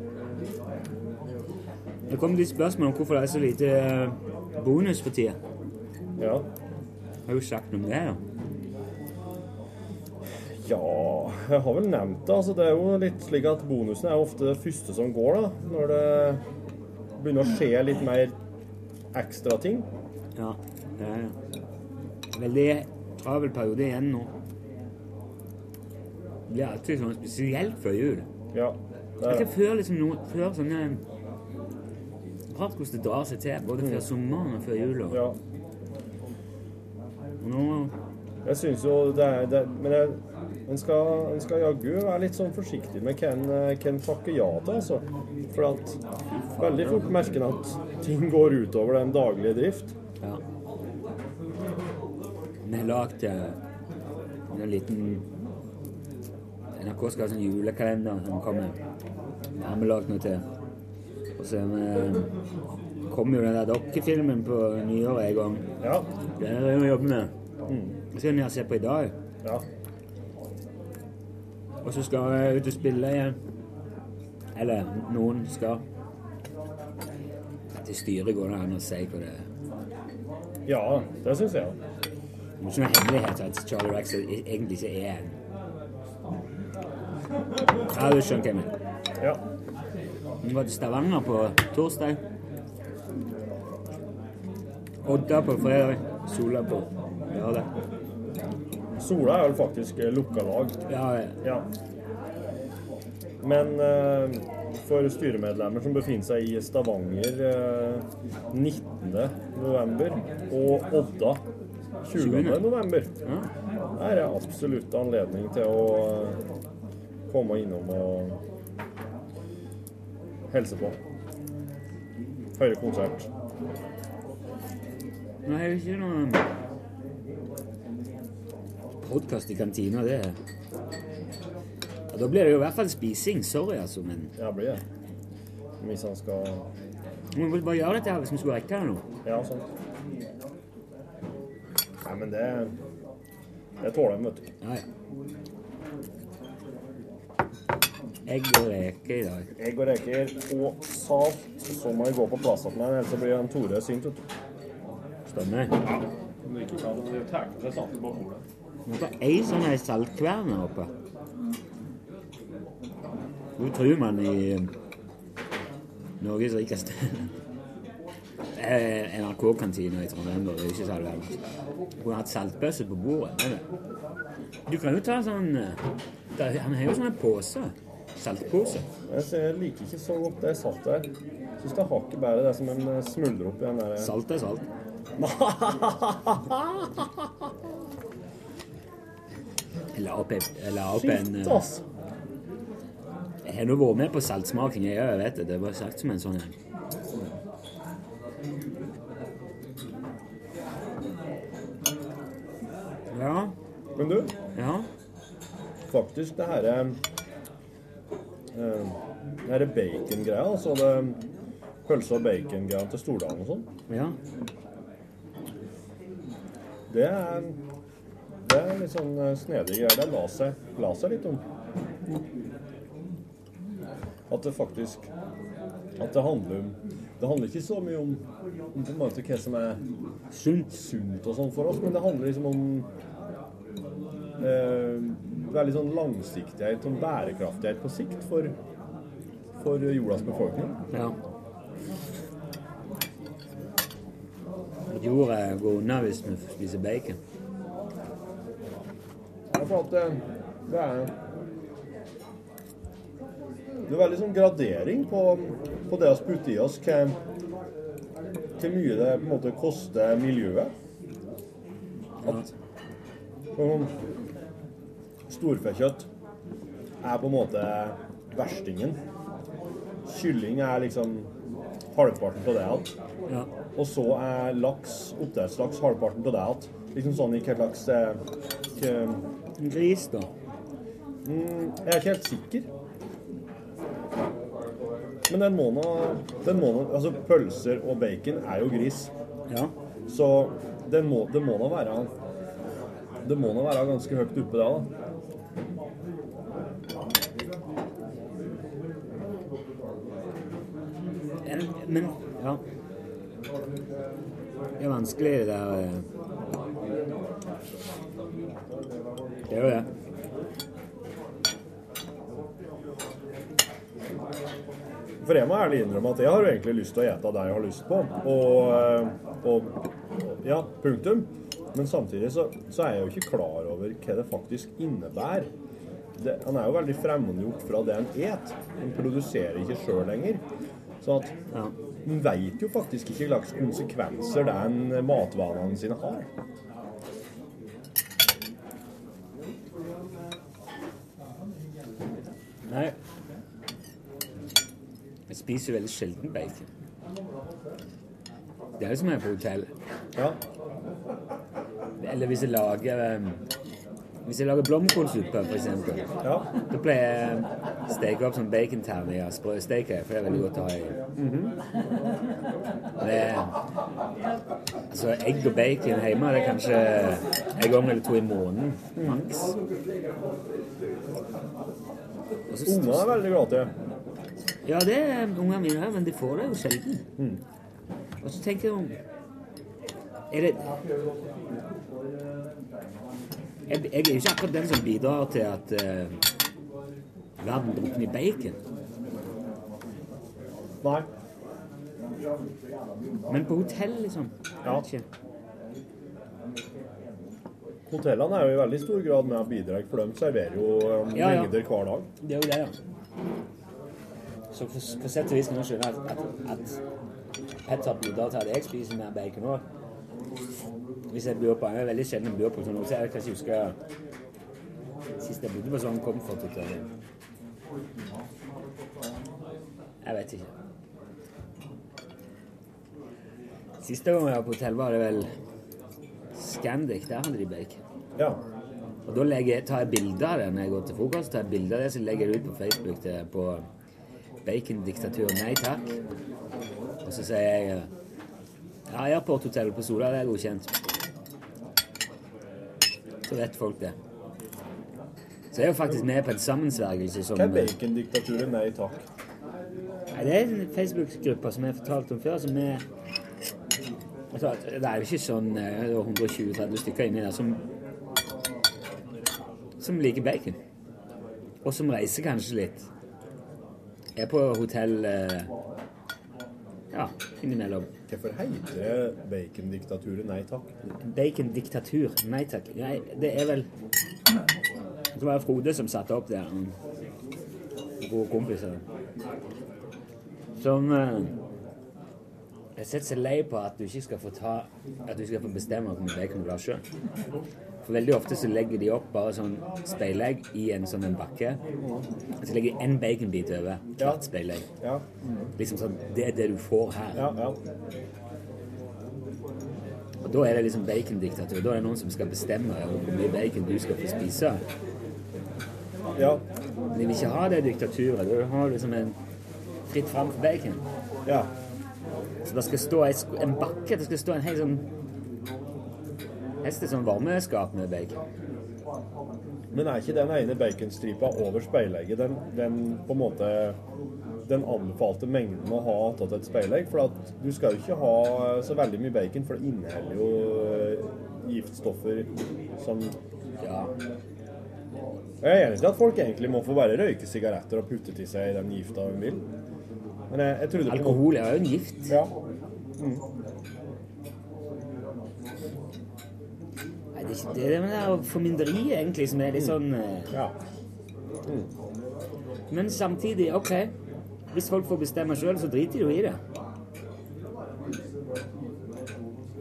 Det kom litt spørsmål om hvorfor det er så lite eh, bonus for tida. Ja. Har du sagt noe om det, da? Ja, jeg har vel nevnt det. Altså, det er jo litt slik at bonusen er ofte det første som går, da. Når det begynner å skje litt mer ekstra ting. Ja, det er det. Veldig travel periode igjen nå. Det blir alltid sånn spesielt før jul. Ja. Det er ikke før liksom noe, før sånne Rart hvordan det drar seg til, både før sommeren og før jula. Ja. Nå Jeg syns jo det er det, Men jeg, en skal, en skal jaggu være litt sånn forsiktig med hvem en takker ja til, altså. For at veldig fort merker en at ting går utover den daglige drift. Ja. Vi har lagd eh, en liten NRK skal ha sånn julekalender som kommer. Det har vi lagd noe til. Og så vi kommer jo den der dokkefilmen på nyåret en gang. Ja. Den er vi jobber med. Mm. Den skal jeg se på i dag. Ja. Og så skal jeg ut og spille igjen. Eller noen skal. Til styret går det an å si hva det er. Ja, det syns jeg. Det er ikke noen hemmelighet at Charlie Rex egentlig ikke er en Ja, du skjønner hva jeg mener. Ja. Hun var til Stavanger på torsdag. Odda på fredag. Sola på lørdag. Sola er vel faktisk eh, lukka lag. Ja, Ja. Men eh, for styremedlemmer som befinner seg i Stavanger eh, 19. november og Odda 20. 20.. november, er absolutt anledning til å eh, komme innom og helse på. Høre konsert. Nei, er det ikke noe podkast i kantina, det ja, Da blir det jo i hvert fall spising. Sorry, altså, men Ja, blir det. Hvis han skal Vi må bare gjøre dette her hvis vi skulle rekke det nå. Ja, sant. Nei, men det Det tåler de, vet du. Ja, ja. Egg og reker i dag. Egg og reker og salt. Så må vi gå på plass igjen, ellers så blir han Tore sint. vet du. Stemmer. Om du ikke kan ta med saltet på bordet. Det er ei sånn ei saltkvern her oppe. Hvor tror man i Norges rikeste Eh, NRK-kantina i Trondheim, er ikke veldig Hun har hatt saltbøsse på bordet. er? Du kan jo ta sånn eh, Han har jo sånne poser. Saltpose. Jeg liker ikke så godt det saltet her. Syns det er hakket bedre det som en eh, smuldrer opp i den der Salt er salt. Jeg la opp, en- jeg la opp en Shit, eh, ass. Jeg har nå vært med på saltsmaking, jeg òg, vet det. Det var sagt som en sånn en. Ja. Men du, Ja. faktisk det her er eh, Det her er bacon-greia, altså det pølse og bacon-greia til Stordalen og sånn. Ja. Det er er litt sånn snedig snedige greier. Det la seg, la seg litt om. At det faktisk At det handler om Det handler ikke så mye om, om på en måte hva som er sunt, sunt og sånn for oss, men det handler liksom om eh, veldig sånn langsiktighet og bærekraftighet på sikt for, for jordas befolkning. ja. At jorda går unna hvis vi spiser bacon. For at det, er Det er veldig sånn gradering på, på det å putte i oss hvor mye det på en måte koster miljøet. At sånn, storfekjøtt er på en måte verstingen. Kylling er liksom halvparten av det igjen. Ja. Og så er laks, oppdrettslaks, halvparten av det igjen. Liksom sånn i hva slags Gris, da? Mm, jeg er ikke helt sikker. Men den må nå Altså, pølser og bacon er jo gris. Ja. Så den må, det må nå være Det må nå være ganske høyt oppe, det, da. Men, men ja. Det er vanskelig, det der eh. Det er jo det. For jeg må ærlig innrømme at jeg har jo egentlig lyst til å ete det jeg har lyst på. Og, og Ja, punktum. Men samtidig så, så er jeg jo ikke klar over hva det faktisk innebærer. Det, han er jo veldig fremmedgjort fra det han et. Han produserer ikke sjøl lenger. Så at han veit jo faktisk ikke hva slags konsekvenser den matvanene sine har. Nei. Jeg spiser veldig sjelden bacon. Det er jo som jeg er på hotell. Ja. Eller hvis jeg lager um, Hvis jeg lager blomkålsuppe, eksempel. Ja. Da pleier jeg steke opp sånn baconterninger, sprøsteke, for det er veldig godt å ha i. Det er, altså, egg og bacon hjemme det er kanskje en gang eller to i måneden, maks. Mm så- Ungene er veldig glad til det. Ja, det er ungene mine òg, men de får det jo sjelden. Og så tenker jeg om Er det jeg, jeg er jo ikke akkurat den som bidrar til at uh, verden drukner i bacon. Nei. Men på hotell, liksom. Ja. Ikke. Hotellene er jo i veldig stor grad med og bidrar, for de serverer jo ja, mengder ja. hver dag. Det er jo det, ja. Så for, for sett og vis kan jeg skjønne at, at, at Petter bidrar til at jeg spiser mer bacon òg. Hvis jeg bor på Jeg er veldig sjelden bor på sånn, så jeg kan ikke huske sist jeg bodde på sånn komforthotell. Jeg vet ikke. Siste gang jeg var på hotell, var det vel Scandic. Der hadde de bacon. Ja. Og da legger, tar jeg bilde av det når jeg går til frokost. tar jeg bilde av det, Så legger jeg det ut på Facebook til, på Bacondiktatur nei takk. Og så sier jeg ja, jeg har porthotellet på Sola det er godkjent. Så vet folk det. Så jeg er jo faktisk med på en sammensvergelse som Hva er bacondiktaturet? Nei takk. Nei, Det er en Facebook-gruppe som jeg har fortalt om før, som er altså, Det er jo ikke sånn eh, 120-30 stykker inni der som som liker bacon. Og som reiser kanskje litt. Er på hotell eh, ja, innimellom. Hvorfor heter det bacondiktaturet? Nei takk. Bacondiktatur. Nei takk. Nei, det er vel Det var Frode som satte opp det. Gode kompiser. Som eh, Jeg setter seg lei på at du ikke skal få ta At du skal få bestemme hvor mye bacon du vil ha sjøl. For veldig ofte så legger de opp bare sånn speilegg i en sånn en bakke. Og så legger de en baconbit over hvert speilegg. Ja. Liksom sånn Det er det du får her. Og da er det liksom bacondiktatur. Da er det noen som skal bestemme hvor mye bacon du skal få spise. Ja. Men de vil ikke ha det diktaturet. Da har du liksom en fritt fram for bacon. Ja. Så det skal stå en, bakke, det skal stå en hel sånn Helst et sånn varmeskap med bacon. Men er ikke den ene baconstripa over speilegget den, den på en måte den anbefalte mengden å ha tatt et speilegg? For at du skal jo ikke ha så veldig mye bacon, for det inneholder jo eh, giftstoffer som Ja. Jeg er enig i at folk egentlig må få bare røyke sigaretter og putte til seg den gifta de vil. Men jeg, jeg trodde Alkohol er jo en gift. Ja. Mm. Nei, det er ikke det. Det er det formynderiet egentlig som er litt sånn eh, Ja. Men samtidig, OK. Hvis folk får bestemme sjøl, så driter de jo i det.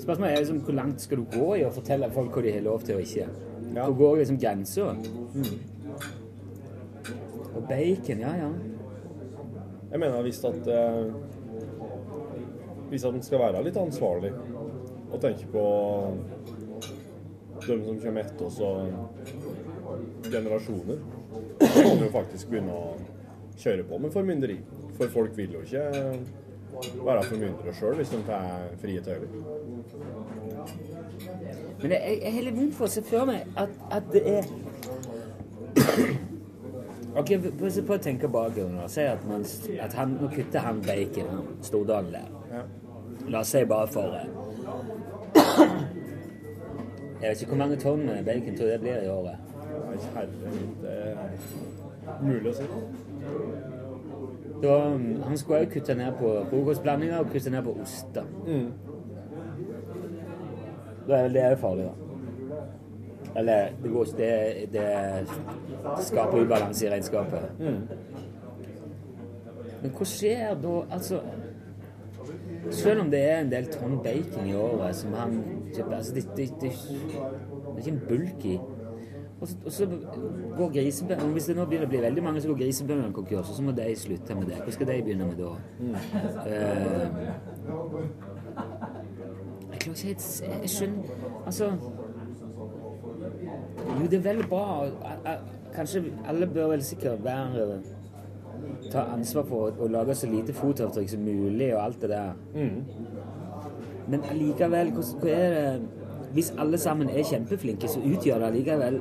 Spørsmålet er liksom hvor langt skal du gå i å fortelle folk hva de har lov til og ikke. Hvor går liksom grensa? Og bacon, ja ja. Jeg mener hvis at eh, Hvis at en skal være litt ansvarlig og tenke på dem som kommer etter oss og generasjoner, må jo faktisk begynne å kjøre på med formynderi. For folk vil jo ikke være formyndere sjøl hvis de tar frie tøyler. Men jeg, jeg har litt vondt for å se for meg at, at det er Ok, prøv å tenke nå. Si at, man, at han, nå kutter han bacon, han Stordalen der. La oss si bare for eh, Jeg vet ikke hvor mange tonn bacon tror det blir i året. Herre det er mulig å si. Da, um, han skulle òg kutte ned på frokostblandinger og kutte ned på oster. Mm. Da er vel det òg farlig, da. Eller det, går, det, det skaper ubalanse i regnskapet. Men hva skjer da? Altså Selv om det er en del tonn bacon i året som han kjøper altså det, det, det, det er ikke en bulk i. Og så, og så går grisebøndene Hvis det nå begynner å bli veldig mange, så går grisebøndene konkurs, og så må de slutte med det. Hva skal de begynne med da? Eh, jeg klarer ikke helt Jeg skjønner Altså Jo, det er veldig bra. Kanskje alle bør vel sikkert være ta ansvar for å, lage så lite fotavtrykk som mulig og alt det der. Men allikevel, hva er det Hvis alle sammen er kjempeflinke, så utgjør det allikevel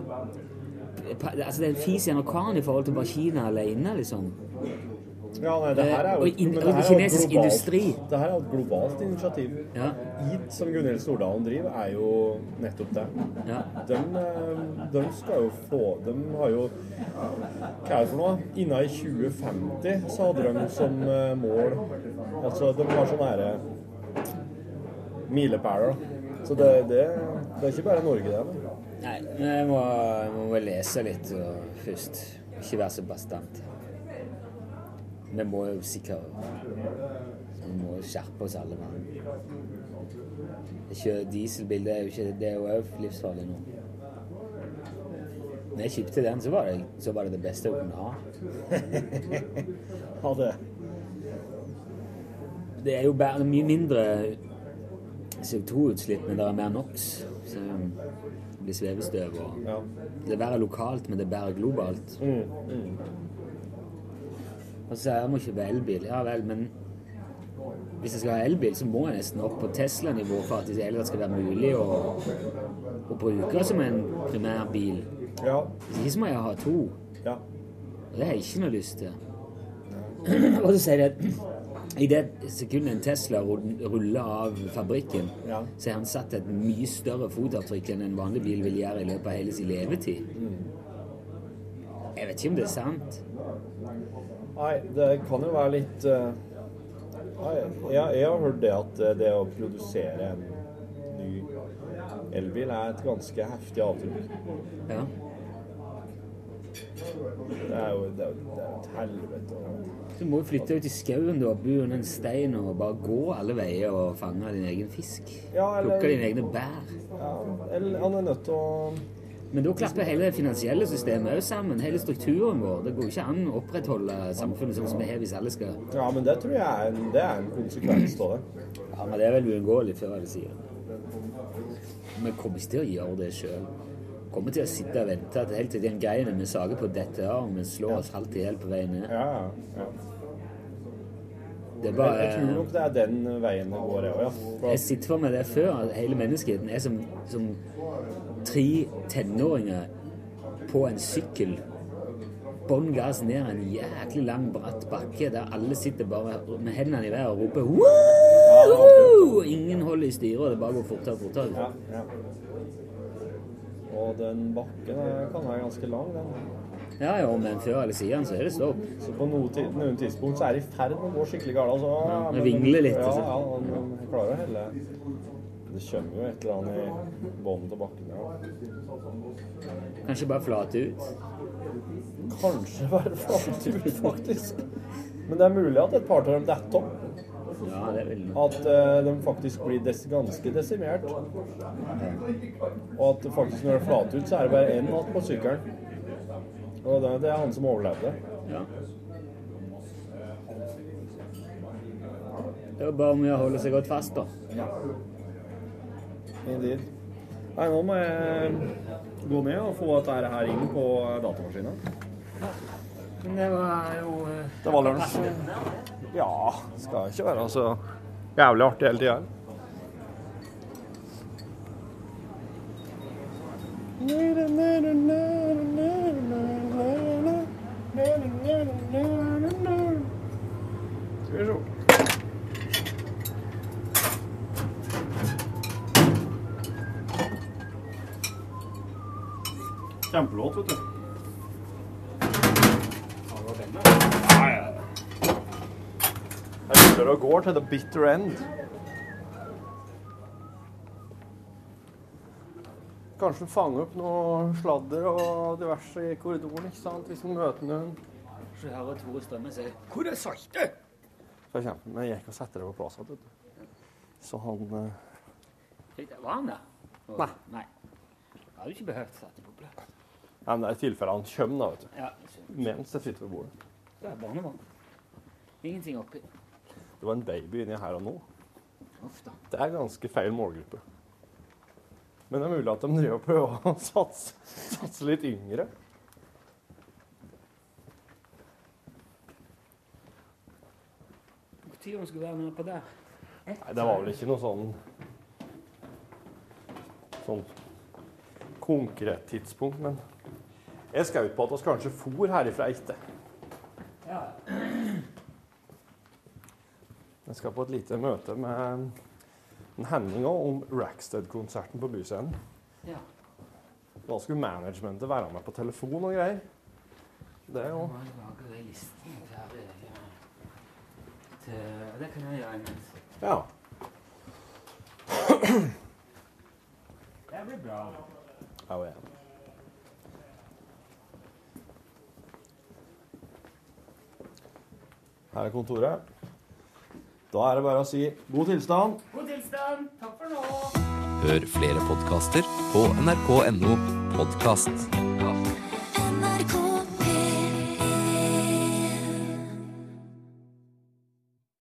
Altså, det er en fis i en orkan i forhold til bare Kina alene, liksom. Ja, nei, det her er jo, Og in- og kinesisk globalt- industri. Det her er et globalt initiativ. Ja. EAT, som Gunhild Stordalen driver, er jo nettopp det. Ja. De, eh, de skal jo få De har jo Hva er det for noe? Innen i 2050 så hadde de som eh, mål Altså, de har sånn herre milepæler. Så det, det, det er ikke bare Norge, det. Nei, men jeg må, jeg må vel lese litt først. Ikke være så bastant. Vi må jo sikkert Vi må skjerpe oss alle mann. Kjøre dieselbil, det er jo ikke Det er jo livsfarlig nå. Når jeg kjøpte den, så var det, så var det det beste jeg kunne ha. Ha det. Det er jo bare mye mindre CO2-utslipp, men det er mer NOx. Så det blir svevestøv. Og Det er verre lokalt, men det er bare globalt. Og så er må ikke være elbil. Ja vel, men hvis jeg skal ha elbil, så må jeg nesten opp på Tesla-nivå for at det skal være mulig å, å bruke som en primærbil. Ja. Hvis ikke så må jeg ha to. Ja. Og det har jeg ikke noe lyst til. Og så sier de at i det sekundet en Tesla rull- ruller av fabrikken, Ja. så har han satt et mye større fotavtrykk enn en vanlig bil vil gjøre i løpet av hele sin levetid. Jeg vet ikke om det er sant. Nei, det kan jo være litt eh, Nei, jeg, jeg har hørt det at eh, det å produsere en ny elbil er et ganske heftig avtrykk. Ja. Det er jo, det er, jo- det et helvete. Du må jo flytte ut i skauen og bo under en stein og bare gå alle veier og fange din egen fisk. Ja, eller- Plukke dine egne bær. Ja, eller han er nødt til å Men da klapper hele det finansielle systemet òg sammen. Hele strukturen vår. Det går ikke an å opprettholde samfunnet sånn som vi har hvis alle skal Ja, men det tror jeg er en, det er en konsekvens av det. Ja, men det er vel uunngåelig før eller siden. Vi kommer ikke til å gjøre det sjøl. Kommer til å sitte og vente helt til den greien vi sager på dette og vi slår oss halvt i hjel på vei ned. Ja, ja, bare jeg tror nok det er den veien det går, ja. Jeg sitter for meg det før, at hele menneskeheten er som, som tre tenåringer på en sykkel. Bånn gass ned en jæklig lang, bratt bakke der alle sitter bare med hendene i været og roper Woo! Ingen holder i styret, og det bare går fortere og fortere. Ja, ja. Og den bakken er, kan være ganske lang, den. Ja, ja, men før eller siden så er det stopp. Så på noe, noen tidspunkt så er det i ferd med å gå skikkelig galt. Altså, Ja, men- vingler litt, altså. ja, han han klarer å helle. Det kommer jo et eller annet i bånn til bakken. Ja. Kanskje bare flate ut. Kanskje bare flate ut, faktisk. Men det er mulig at et par av dem detter opp. Ja, det vil At uh, de faktisk blir des ganske desimert. Og at faktisk når det er flat ut, så er det bare én natt på sykkelen. Og det, det er han som overlevde. Ja. Det er bare om å holde seg godt fast, da. Indeed. Nei, nå må jeg gå ned og få dette her inn på datamaskinen. Men det var jo eh, Det var lunsj. Ja, skal ikke være så jævlig artig hele tida. Skal vi se. Kjempelåt, vet du. Jeg lurer og går til the bitter end. Kanskje fange opp noe sladder og diverse i korridoren, ikke sant? Hvis man møter noen. Så hører Tore Strømme si 'Hvor er saltet?' Så jeg kommer, men jeg gikk og satte det på plass igjen. Så han eh, Var han der? Å, Nei. Nei. Jeg hadde ikke behøvd sette det på plass. Nei, men det er i tilfelle han kommer, da, vet du. Ja. Mens jeg sitter ved bordet. Det er barnebarn. Ingenting oppi. Det var en baby inni her og nå. Uff da. Det er ganske feil målgruppe. Men det er mulig at de driver og prøver å satse, satse litt yngre. tid hun skulle være med på der. Nei, det var vel ikke noe sånn Sånn konkret tidspunkt, men jeg skjøt på at vi kanskje for herifra etter. Ja. Jeg skal på et lite møte med Henning også om Rackstead-konserten på Byscenen. Ja. Da skulle managementet være med på telefon og greier. Det er jo det kan jeg gjøre imens. Ja. Det blir bra. Ja, ja. Her er kontoret. Da er det bare å si god tilstand. God tilstand. Takk for nå. Hør flere podkaster på nrk.no podkast.